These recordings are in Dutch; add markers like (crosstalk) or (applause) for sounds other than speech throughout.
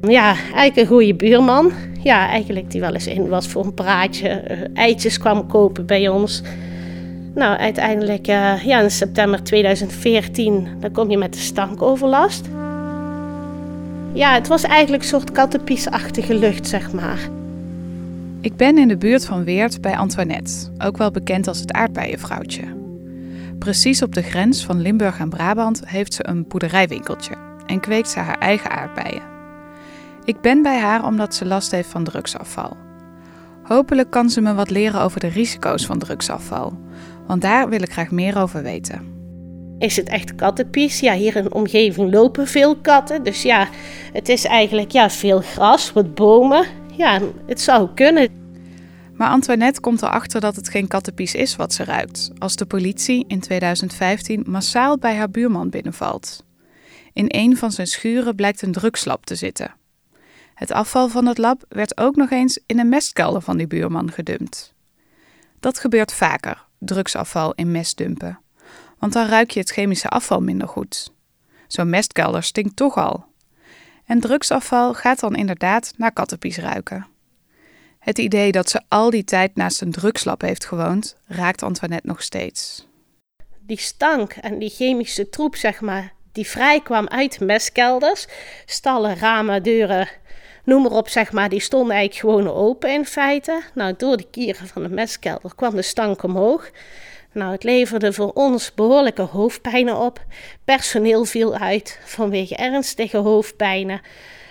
Ja, eigenlijk een goede buurman. Ja, eigenlijk die wel eens in was voor een praatje. eh, eitjes kwam kopen bij ons. Nou, uiteindelijk eh, ja, in september 2014, dan kom je met de stankoverlast. Ja, het was eigenlijk een soort kattenpiesachtige lucht, zeg maar. Ik ben in de buurt van Weert bij Antoinette, ook wel bekend als het aardbeienvrouwtje. Precies op de grens van Limburg en Brabant heeft ze een boerderijwinkeltje en kweekt ze haar eigen aardbeien. Ik ben bij haar omdat ze last heeft van drugsafval. Hopelijk kan ze me wat leren over de risico's van drugsafval, want daar wil ik graag meer over weten. Is het echt kattenpies? Ja, hier in de omgeving lopen veel katten. Dus ja, het is eigenlijk ja, veel gras, wat bomen. Ja, het zou kunnen. Maar Antoinette komt erachter dat het geen kattenpies is wat ze ruikt, als de politie in 2015 massaal bij haar buurman binnenvalt. In een van zijn schuren blijkt een drugslab te zitten. Het afval van het lab werd ook nog eens in een mestkelder van die buurman gedumpt. Dat gebeurt vaker, drugsafval in mest dumpen. Want dan ruik je het chemische afval minder goed. Zo'n mestkelder stinkt toch al. En drugsafval gaat dan inderdaad naar kattenpies ruiken. Het idee dat ze al die tijd naast een drugslab heeft gewoond, raakt Antoinette nog steeds. Die stank en die chemische troep, zeg maar, die vrij kwam uit de mestkelders. Stallen, ramen, deuren, noem maar op, zeg maar, die stonden eigenlijk gewoon open in feite. Nou, door de kieren van de mestkelder kwam de stank omhoog. Nou, het leverde voor ons behoorlijke hoofdpijnen op. Personeel viel uit vanwege ernstige hoofdpijnen.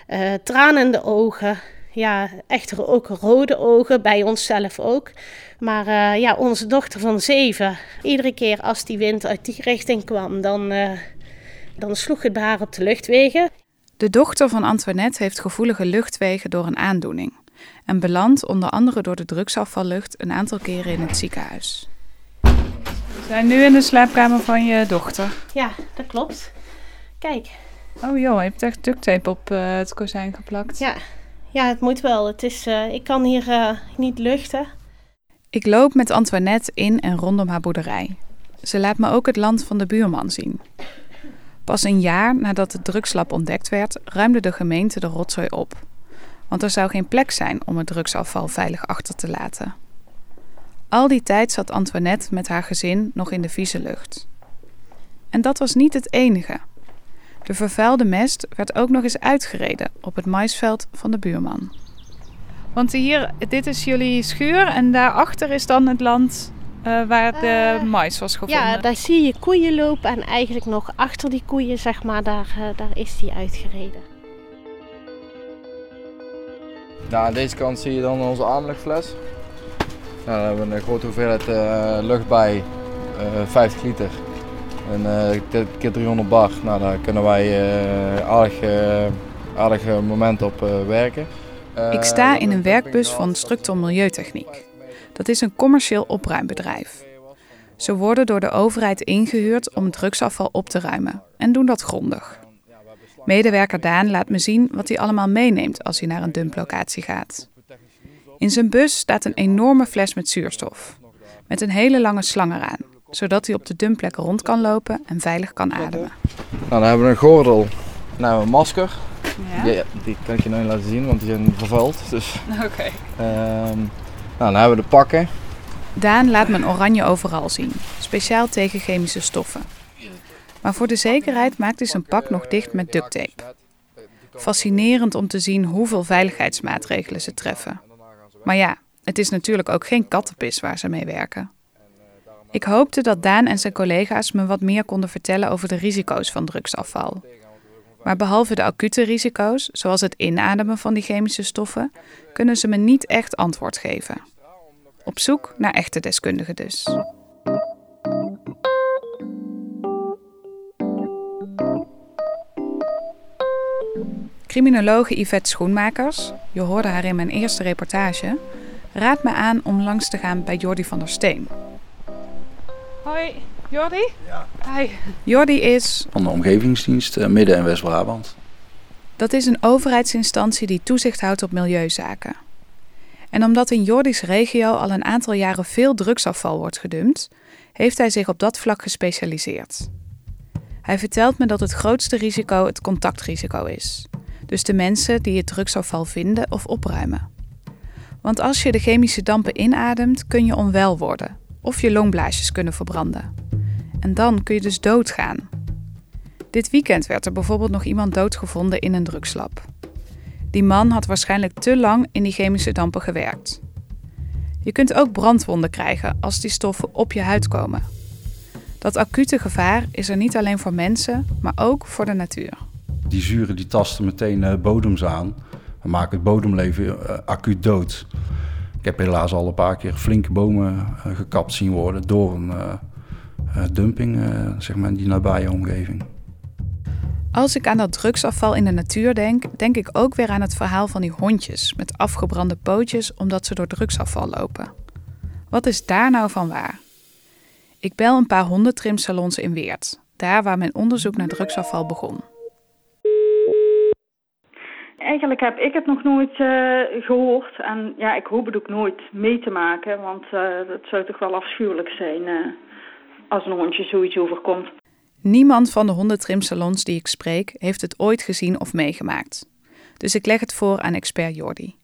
Uh, tranende ogen. Ja, echt ook rode ogen, bij onszelf ook. Maar uh, ja, onze dochter van zeven, iedere keer als die wind uit die richting kwam, dan, uh, dan sloeg het haar op de luchtwegen. De dochter van Antoinette heeft gevoelige luchtwegen door een aandoening. En belandt onder andere door de drugsafvallucht een aantal keren in het ziekenhuis. We zijn nu in de slaapkamer van je dochter. Ja, dat klopt. Kijk. Oh joh, je hebt echt duct tape op uh, het kozijn geplakt. Ja. ja, het moet wel. Het is, uh, ik kan hier uh, niet luchten. Ik loop met Antoinette in en rondom haar boerderij. Ze laat me ook het land van de buurman zien. Pas een jaar nadat het drugslab ontdekt werd, ruimde de gemeente de rotzooi op. Want er zou geen plek zijn om het drugsafval veilig achter te laten. Al die tijd zat Antoinette met haar gezin nog in de vieze lucht. En dat was niet het enige. De vervuilde mest werd ook nog eens uitgereden op het maisveld van de buurman. Want hier, dit is jullie schuur en daarachter is dan het land uh, waar de uh, mais was gevonden. Ja, daar zie je koeien lopen en eigenlijk nog achter die koeien, zeg maar, daar, uh, daar is die uitgereden. Nou, aan deze kant zie je dan onze ademluchtfles. Nou, daar hebben we een grote hoeveelheid uh, lucht bij, uh, 50 liter. En uh, keer 300 bar. Nou, daar kunnen wij uh, aardig, aardig moment op werken. Ik sta in een werkbus van Structor Milieutechniek. Dat is een commercieel opruimbedrijf. Ze worden door de overheid ingehuurd om drugsafval op te ruimen en doen dat grondig. Medewerker Daan laat me zien wat hij allemaal meeneemt als hij naar een dumplocatie gaat. In zijn bus staat een enorme fles met zuurstof, met een hele lange slang eraan, zodat hij op de dumpplek rond kan lopen en veilig kan ademen. Nou, dan hebben we een gordel, nou een masker. Ja? Die, die kan ik je nu laten zien, want die zijn vervuild. Dus, (laughs) Oké. Okay. Um, nou, dan hebben we de pakken. Daan laat een oranje overal zien, speciaal tegen chemische stoffen. Maar voor de zekerheid maakt hij zijn pak nog dicht met duct tape. Fascinerend om te zien hoeveel veiligheidsmaatregelen ze treffen. Maar ja, het is natuurlijk ook geen kattenpis waar ze mee werken. Ik hoopte dat Daan en zijn collega's me wat meer konden vertellen over de risico's van drugsafval. Maar behalve de acute risico's, zoals het inademen van die chemische stoffen, kunnen ze me niet echt antwoord geven. Op zoek naar echte deskundigen dus. Criminologe Yvette Schoenmakers, je hoorde haar in mijn eerste reportage, raadt me aan om langs te gaan bij Jordi van der Steen. Hoi, Jordi? Ja. Hi. Jordi is... Van de Omgevingsdienst uh, Midden- en West-Brabant. Dat is een overheidsinstantie die toezicht houdt op milieuzaken. En omdat in Jordi's regio al een aantal jaren veel drugsafval wordt gedumpt, heeft hij zich op dat vlak gespecialiseerd. Hij vertelt me dat het grootste risico het contactrisico is. Dus de mensen die het drugsafval vinden of opruimen. Want als je de chemische dampen inademt, kun je onwel worden of je longblaasjes kunnen verbranden. En dan kun je dus doodgaan. Dit weekend werd er bijvoorbeeld nog iemand doodgevonden in een drugslab. Die man had waarschijnlijk te lang in die chemische dampen gewerkt. Je kunt ook brandwonden krijgen als die stoffen op je huid komen. Dat acute gevaar is er niet alleen voor mensen, maar ook voor de natuur. Die zuren die tasten meteen uh, bodems aan en maken het bodemleven uh, acuut dood. Ik heb helaas al een paar keer flinke bomen uh, gekapt zien worden door een dumping zeg maar, in die nabije omgeving. Als ik aan dat drugsafval in de natuur denk, denk ik ook weer aan het verhaal van die hondjes met afgebrande pootjes omdat ze door drugsafval lopen. Wat is daar nou van waar? Ik bel een paar hondentrimsalons in Weert, daar waar mijn onderzoek naar drugsafval begon. Eigenlijk heb ik het nog nooit uh, gehoord en ja, ik hoop het ook nooit mee te maken, want uh, het zou toch wel afschuwelijk zijn uh, als een hondje zoiets overkomt. Niemand van de hondentrimsalons die ik spreek heeft het ooit gezien of meegemaakt. Dus ik leg het voor aan expert Jordi.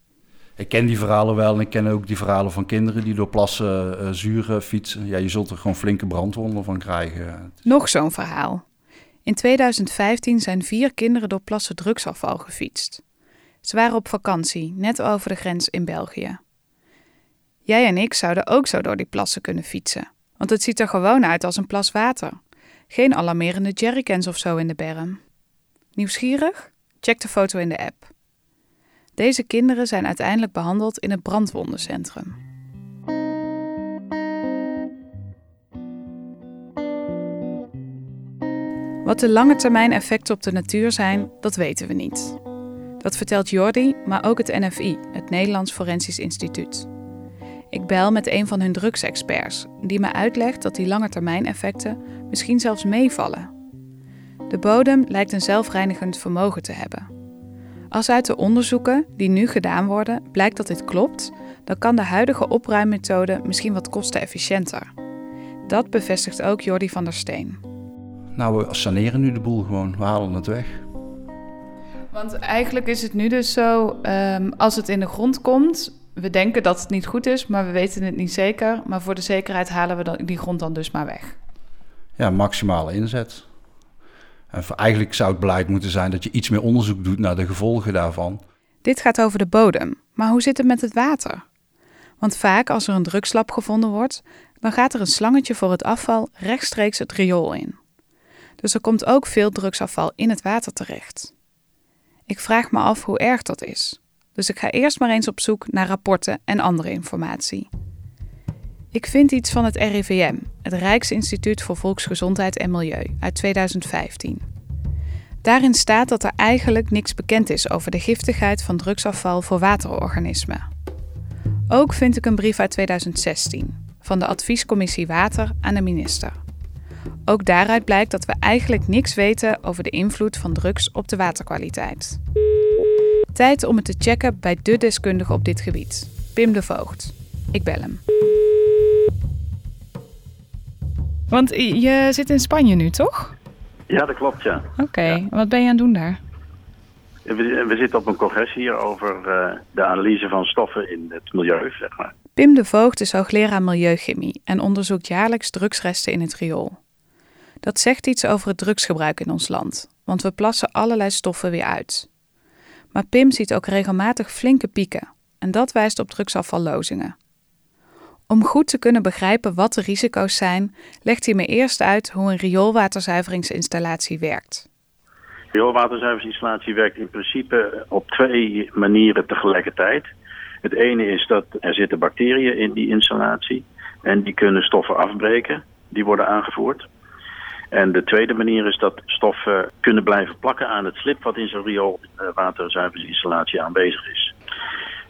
Ik ken die verhalen wel en ik ken ook die verhalen van kinderen die door plassen uh, zuren fietsen. Ja, je zult er gewoon flinke brandwonden van krijgen. Nog zo'n verhaal. In 2015 zijn vier kinderen door plassen drugsafval gefietst. Ze waren op vakantie, net over de grens in België. Jij en ik zouden ook zo door die plassen kunnen fietsen. Want het ziet er gewoon uit als een plas water. Geen alarmerende jerrycans of zo in de berm. Nieuwsgierig? Check de foto in de app. Deze kinderen zijn uiteindelijk behandeld in het brandwondencentrum. Wat de lange termijn effecten op de natuur zijn, dat weten we niet. Dat vertelt Jordi, maar ook het NFI, het Nederlands Forensisch Instituut. Ik bel met een van hun drugsexperts, die me uitlegt dat die langetermijneffecten misschien zelfs meevallen. De bodem lijkt een zelfreinigend vermogen te hebben. Als uit de onderzoeken die nu gedaan worden blijkt dat dit klopt, dan kan de huidige opruimmethode misschien wat kostenefficiënter. Dat bevestigt ook Jordi van der Steen. Nou, we saneren nu de boel gewoon, we halen het weg. Want eigenlijk is het nu dus zo, um, als het in de grond komt, we denken dat het niet goed is, maar we weten het niet zeker. Maar voor de zekerheid halen we dan, die grond dan dus maar weg. Ja, maximale inzet. En eigenlijk zou het beleid moeten zijn dat je iets meer onderzoek doet naar de gevolgen daarvan. Dit gaat over de bodem, maar hoe zit het met het water? Want vaak als er een drugslab gevonden wordt, dan gaat er een slangetje voor het afval rechtstreeks het riool in. Dus er komt ook veel drugsafval in het water terecht. Ik vraag me af hoe erg dat is. Dus ik ga eerst maar eens op zoek naar rapporten en andere informatie. Ik vind iets van het RIVM, het Rijksinstituut voor Volksgezondheid en Milieu, uit 2015. Daarin staat dat er eigenlijk niks bekend is over de giftigheid van drugsafval voor waterorganismen. Ook vind ik een brief uit 2016 van de Adviescommissie Water aan de minister. Ook daaruit blijkt dat we eigenlijk niks weten over de invloed van drugs op de waterkwaliteit. Tijd om het te checken bij de deskundige op dit gebied, Pim de Voogd. Ik bel hem. Want je zit in Spanje nu, toch? Ja, dat klopt, ja. Oké, wat ben je aan het doen daar? We, we zitten op een congres hier over uh, de analyse van stoffen in het milieu, zeg maar. Pim de Voogd is hoogleraar milieuchemie en onderzoekt jaarlijks drugsresten in het riool. Dat zegt iets over het drugsgebruik in ons land, want we plassen allerlei stoffen weer uit. Maar Pim ziet ook regelmatig flinke pieken en dat wijst op drugsafvallozingen. Om goed te kunnen begrijpen wat de risico's zijn, legt hij me eerst uit hoe een rioolwaterzuiveringsinstallatie werkt. Rioolwaterzuiveringsinstallatie werkt in principe op twee manieren tegelijkertijd. Het ene is dat er zitten bacteriën in die installatie en die kunnen stoffen afbreken. Die worden aangevoerd. En de tweede manier is dat stoffen kunnen blijven plakken aan het slip wat in zo'n rioolwaterzuiveringsinstallatie aanwezig is.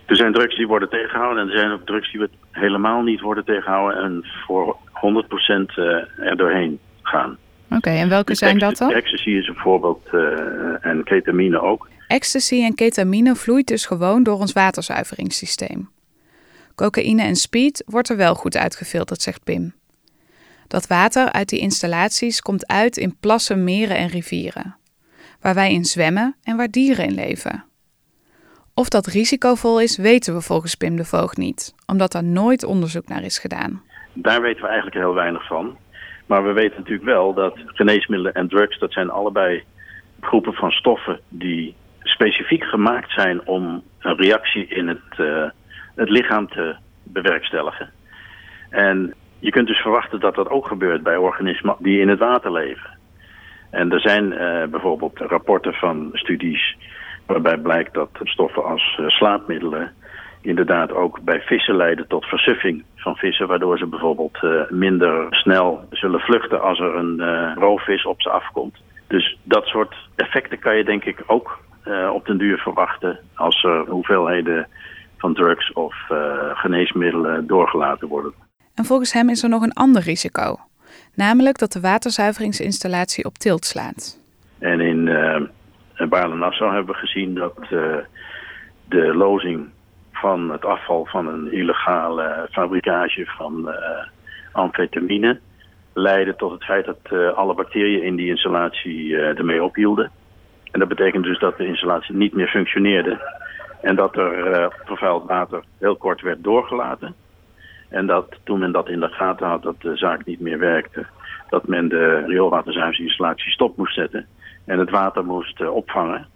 Er zijn drugs die worden tegengehouden en er zijn ook drugs die helemaal niet worden tegengehouden en voor 100% eh, er doorheen gaan. Oké, en welke zijn dat dan? Ecstasy is een voorbeeld uh, en ketamine ook. Ecstasy en ketamine vloeit dus gewoon door ons waterzuiveringssysteem. Cocaïne en speed wordt er wel goed uitgefilterd, zegt Pim. Dat water uit die installaties komt uit in plassen, meren en rivieren. waar wij in zwemmen en waar dieren in leven. Of dat risicovol is, weten we volgens Pim de Voogd niet, omdat er nooit onderzoek naar is gedaan. Daar weten we eigenlijk heel weinig van. Maar we weten natuurlijk wel dat geneesmiddelen en drugs, dat zijn allebei groepen van stoffen die specifiek gemaakt zijn om een reactie in het, uh, het lichaam te bewerkstelligen. En je kunt dus verwachten dat dat ook gebeurt bij organismen die in het water leven. En er zijn uh, bijvoorbeeld rapporten van studies waarbij blijkt dat stoffen als uh, slaapmiddelen inderdaad ook bij vissen leiden tot versuffing van vissen, waardoor ze bijvoorbeeld uh, minder snel zullen vluchten als er een roofvis op ze afkomt. Dus dat soort effecten kan je denk ik ook op den duur verwachten als er hoeveelheden van drugs of geneesmiddelen doorgelaten worden. En volgens hem is er nog een ander risico. Namelijk dat de waterzuiveringsinstallatie op tilt slaat. En in uh, Baarle-Nassau hebben we gezien dat uh, de lozing van het afval van een illegale fabrikage van uh, amfetamine leidde tot het feit dat alle bacteriën in die installatie ermee ophielden. En dat betekent dus dat de installatie niet meer functioneerde en dat er vervuild water heel kort werd doorgelaten. En dat toen men dat in de gaten had dat de zaak niet meer werkte, dat men de rioolwaterzuiveringsinstallatie stop moest zetten en het water moest uh, opvangen.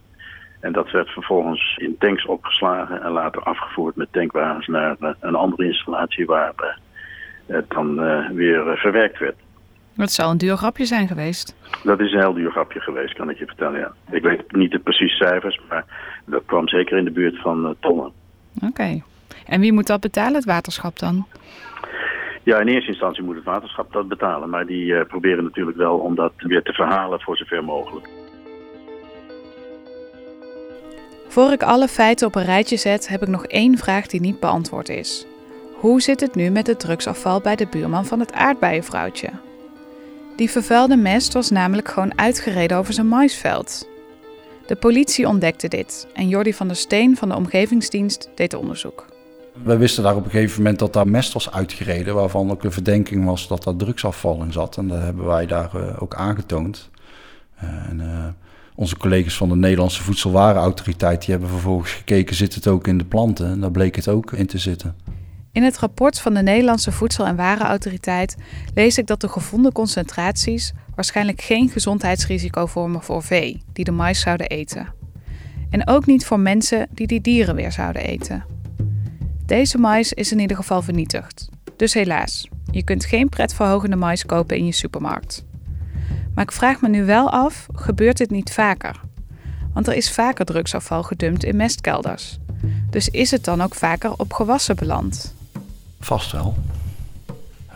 En dat werd vervolgens in tanks opgeslagen en later afgevoerd met tankwagens naar uh, een andere installatie waar uh, het dan weer verwerkt werd. Dat zou een duur grapje zijn geweest. Dat is een heel duur grapje geweest, kan ik je vertellen, ja. Ik weet niet de precieze cijfers, maar dat kwam zeker in de buurt van tonnen. Oké. Okay. En wie moet dat betalen, het waterschap dan? Ja, in eerste instantie moet het waterschap dat betalen. Maar die uh, proberen natuurlijk wel om dat weer te verhalen voor zover mogelijk. Voor ik alle feiten op een rijtje zet, heb ik nog één vraag die niet beantwoord is. Hoe zit het nu met het drugsafval bij de buurman van het aardbeienvrouwtje? Die vervuilde mest was namelijk gewoon uitgereden over zijn maisveld. De politie ontdekte dit en Jordi van der Steen van de Omgevingsdienst deed onderzoek. We wisten daar op een gegeven moment dat daar mest was uitgereden, waarvan ook de verdenking was dat daar drugsafval in zat. En dat hebben wij daar uh, ook aangetoond. Uh, en, uh, onze collega's van de Nederlandse Voedselwarenautoriteit die hebben vervolgens gekeken, zit het ook in de planten? En daar bleek het ook in te zitten. In het rapport van de Nederlandse Voedsel- en Warenautoriteit lees ik dat de gevonden concentraties waarschijnlijk geen gezondheidsrisico vormen voor vee die de mais zouden eten. En ook niet voor mensen die die dieren weer zouden eten. Deze mais is in ieder geval vernietigd. Dus helaas, je kunt geen pretverhogende mais kopen in je supermarkt. Maar ik vraag me nu wel af, gebeurt dit niet vaker? Want er is vaker drugsafval gedumpt in mestkelders. Dus is het dan ook vaker op gewassen beland? Vast wel.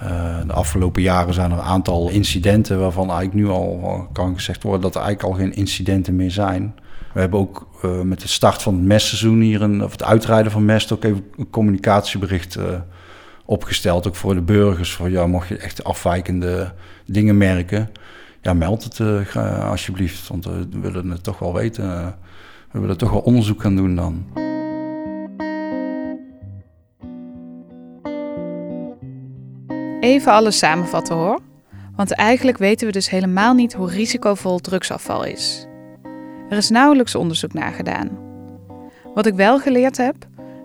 Uh, de afgelopen jaren zijn er een aantal incidenten waarvan eigenlijk nu al kan gezegd worden dat er eigenlijk al geen incidenten meer zijn. We hebben ook uh, met de start van het mestseizoen hier, of het uitrijden van mest, ook even een communicatiebericht uh, opgesteld. Ook voor de burgers. Voor ja, mocht je echt afwijkende dingen merken, ja, meld het uh, alsjeblieft. Want we willen het toch wel weten. we willen toch wel onderzoek gaan doen dan. Even alles samenvatten hoor. Want eigenlijk weten we dus helemaal niet hoe risicovol drugsafval is. Er is nauwelijks onderzoek naar gedaan. Wat ik wel geleerd heb,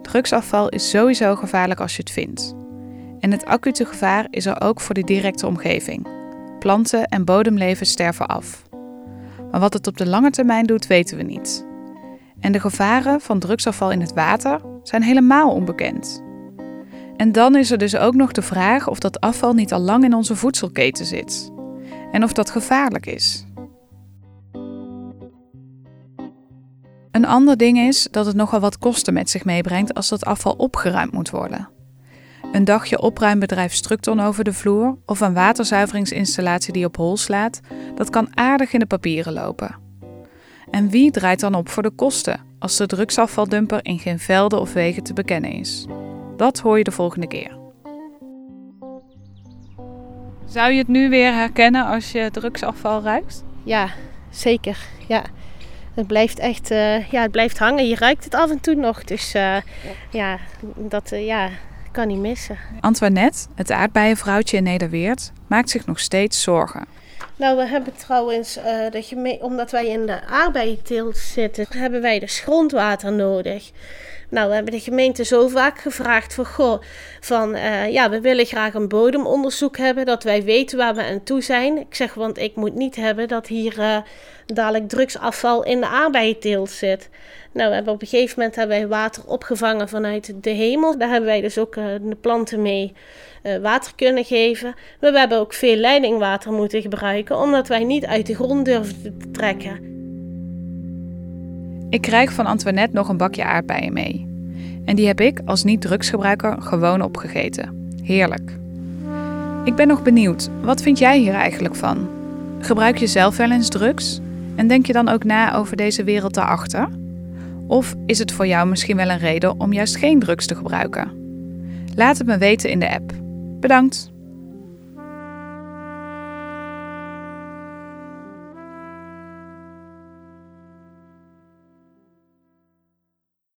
drugsafval is sowieso gevaarlijk als je het vindt. En het acute gevaar is er ook voor de directe omgeving. Planten en bodemleven sterven af. Maar wat het op de lange termijn doet, weten we niet. En de gevaren van drugsafval in het water zijn helemaal onbekend. En dan is er dus ook nog de vraag of dat afval niet al lang in onze voedselketen zit. En of dat gevaarlijk is. Een ander ding is dat het nogal wat kosten met zich meebrengt als dat afval opgeruimd moet worden. Een dagje opruimbedrijf Structon over de vloer of een waterzuiveringsinstallatie die op hol slaat, dat kan aardig in de papieren lopen. En wie draait dan op voor de kosten als de drugsafvaldumper in geen velden of wegen te bekennen is? Dat hoor je de volgende keer. Zou je het nu weer herkennen als je drugsafval ruikt? Ja, zeker. Ja. Het blijft echt uh, ja, het blijft hangen. Je ruikt het af en toe nog. Dus uh, ja, dat uh, ja, kan niet missen. Antoinette, het aardbeienvrouwtje in Nederweert, maakt zich nog steeds zorgen. Nou, we hebben trouwens, uh, de geme- omdat wij in de aardbeienteelt zitten, hebben wij dus grondwater nodig. Nou, we hebben de gemeente zo vaak gevraagd van, goh, van uh, ja, we willen graag een bodemonderzoek hebben, dat wij weten waar we aan toe zijn. Ik zeg, want ik moet niet hebben dat hier uh, dadelijk drugsafval in de aardbeienteelt zit. Nou, we hebben op een gegeven moment hebben wij water opgevangen vanuit de hemel. Daar hebben wij dus ook uh, de planten mee water kunnen geven. We hebben ook veel leidingwater moeten gebruiken, omdat wij niet uit de grond durfden te trekken. Ik krijg van Antoinette nog een bakje aardbeien mee. En die heb ik als niet-drugsgebruiker gewoon opgegeten. Heerlijk. Ik ben nog benieuwd, wat vind jij hier eigenlijk van? Gebruik je zelf wel eens drugs? En denk je dan ook na over deze wereld daarachter? Of is het voor jou misschien wel een reden om juist geen drugs te gebruiken? Laat het me weten in de app. Bedankt!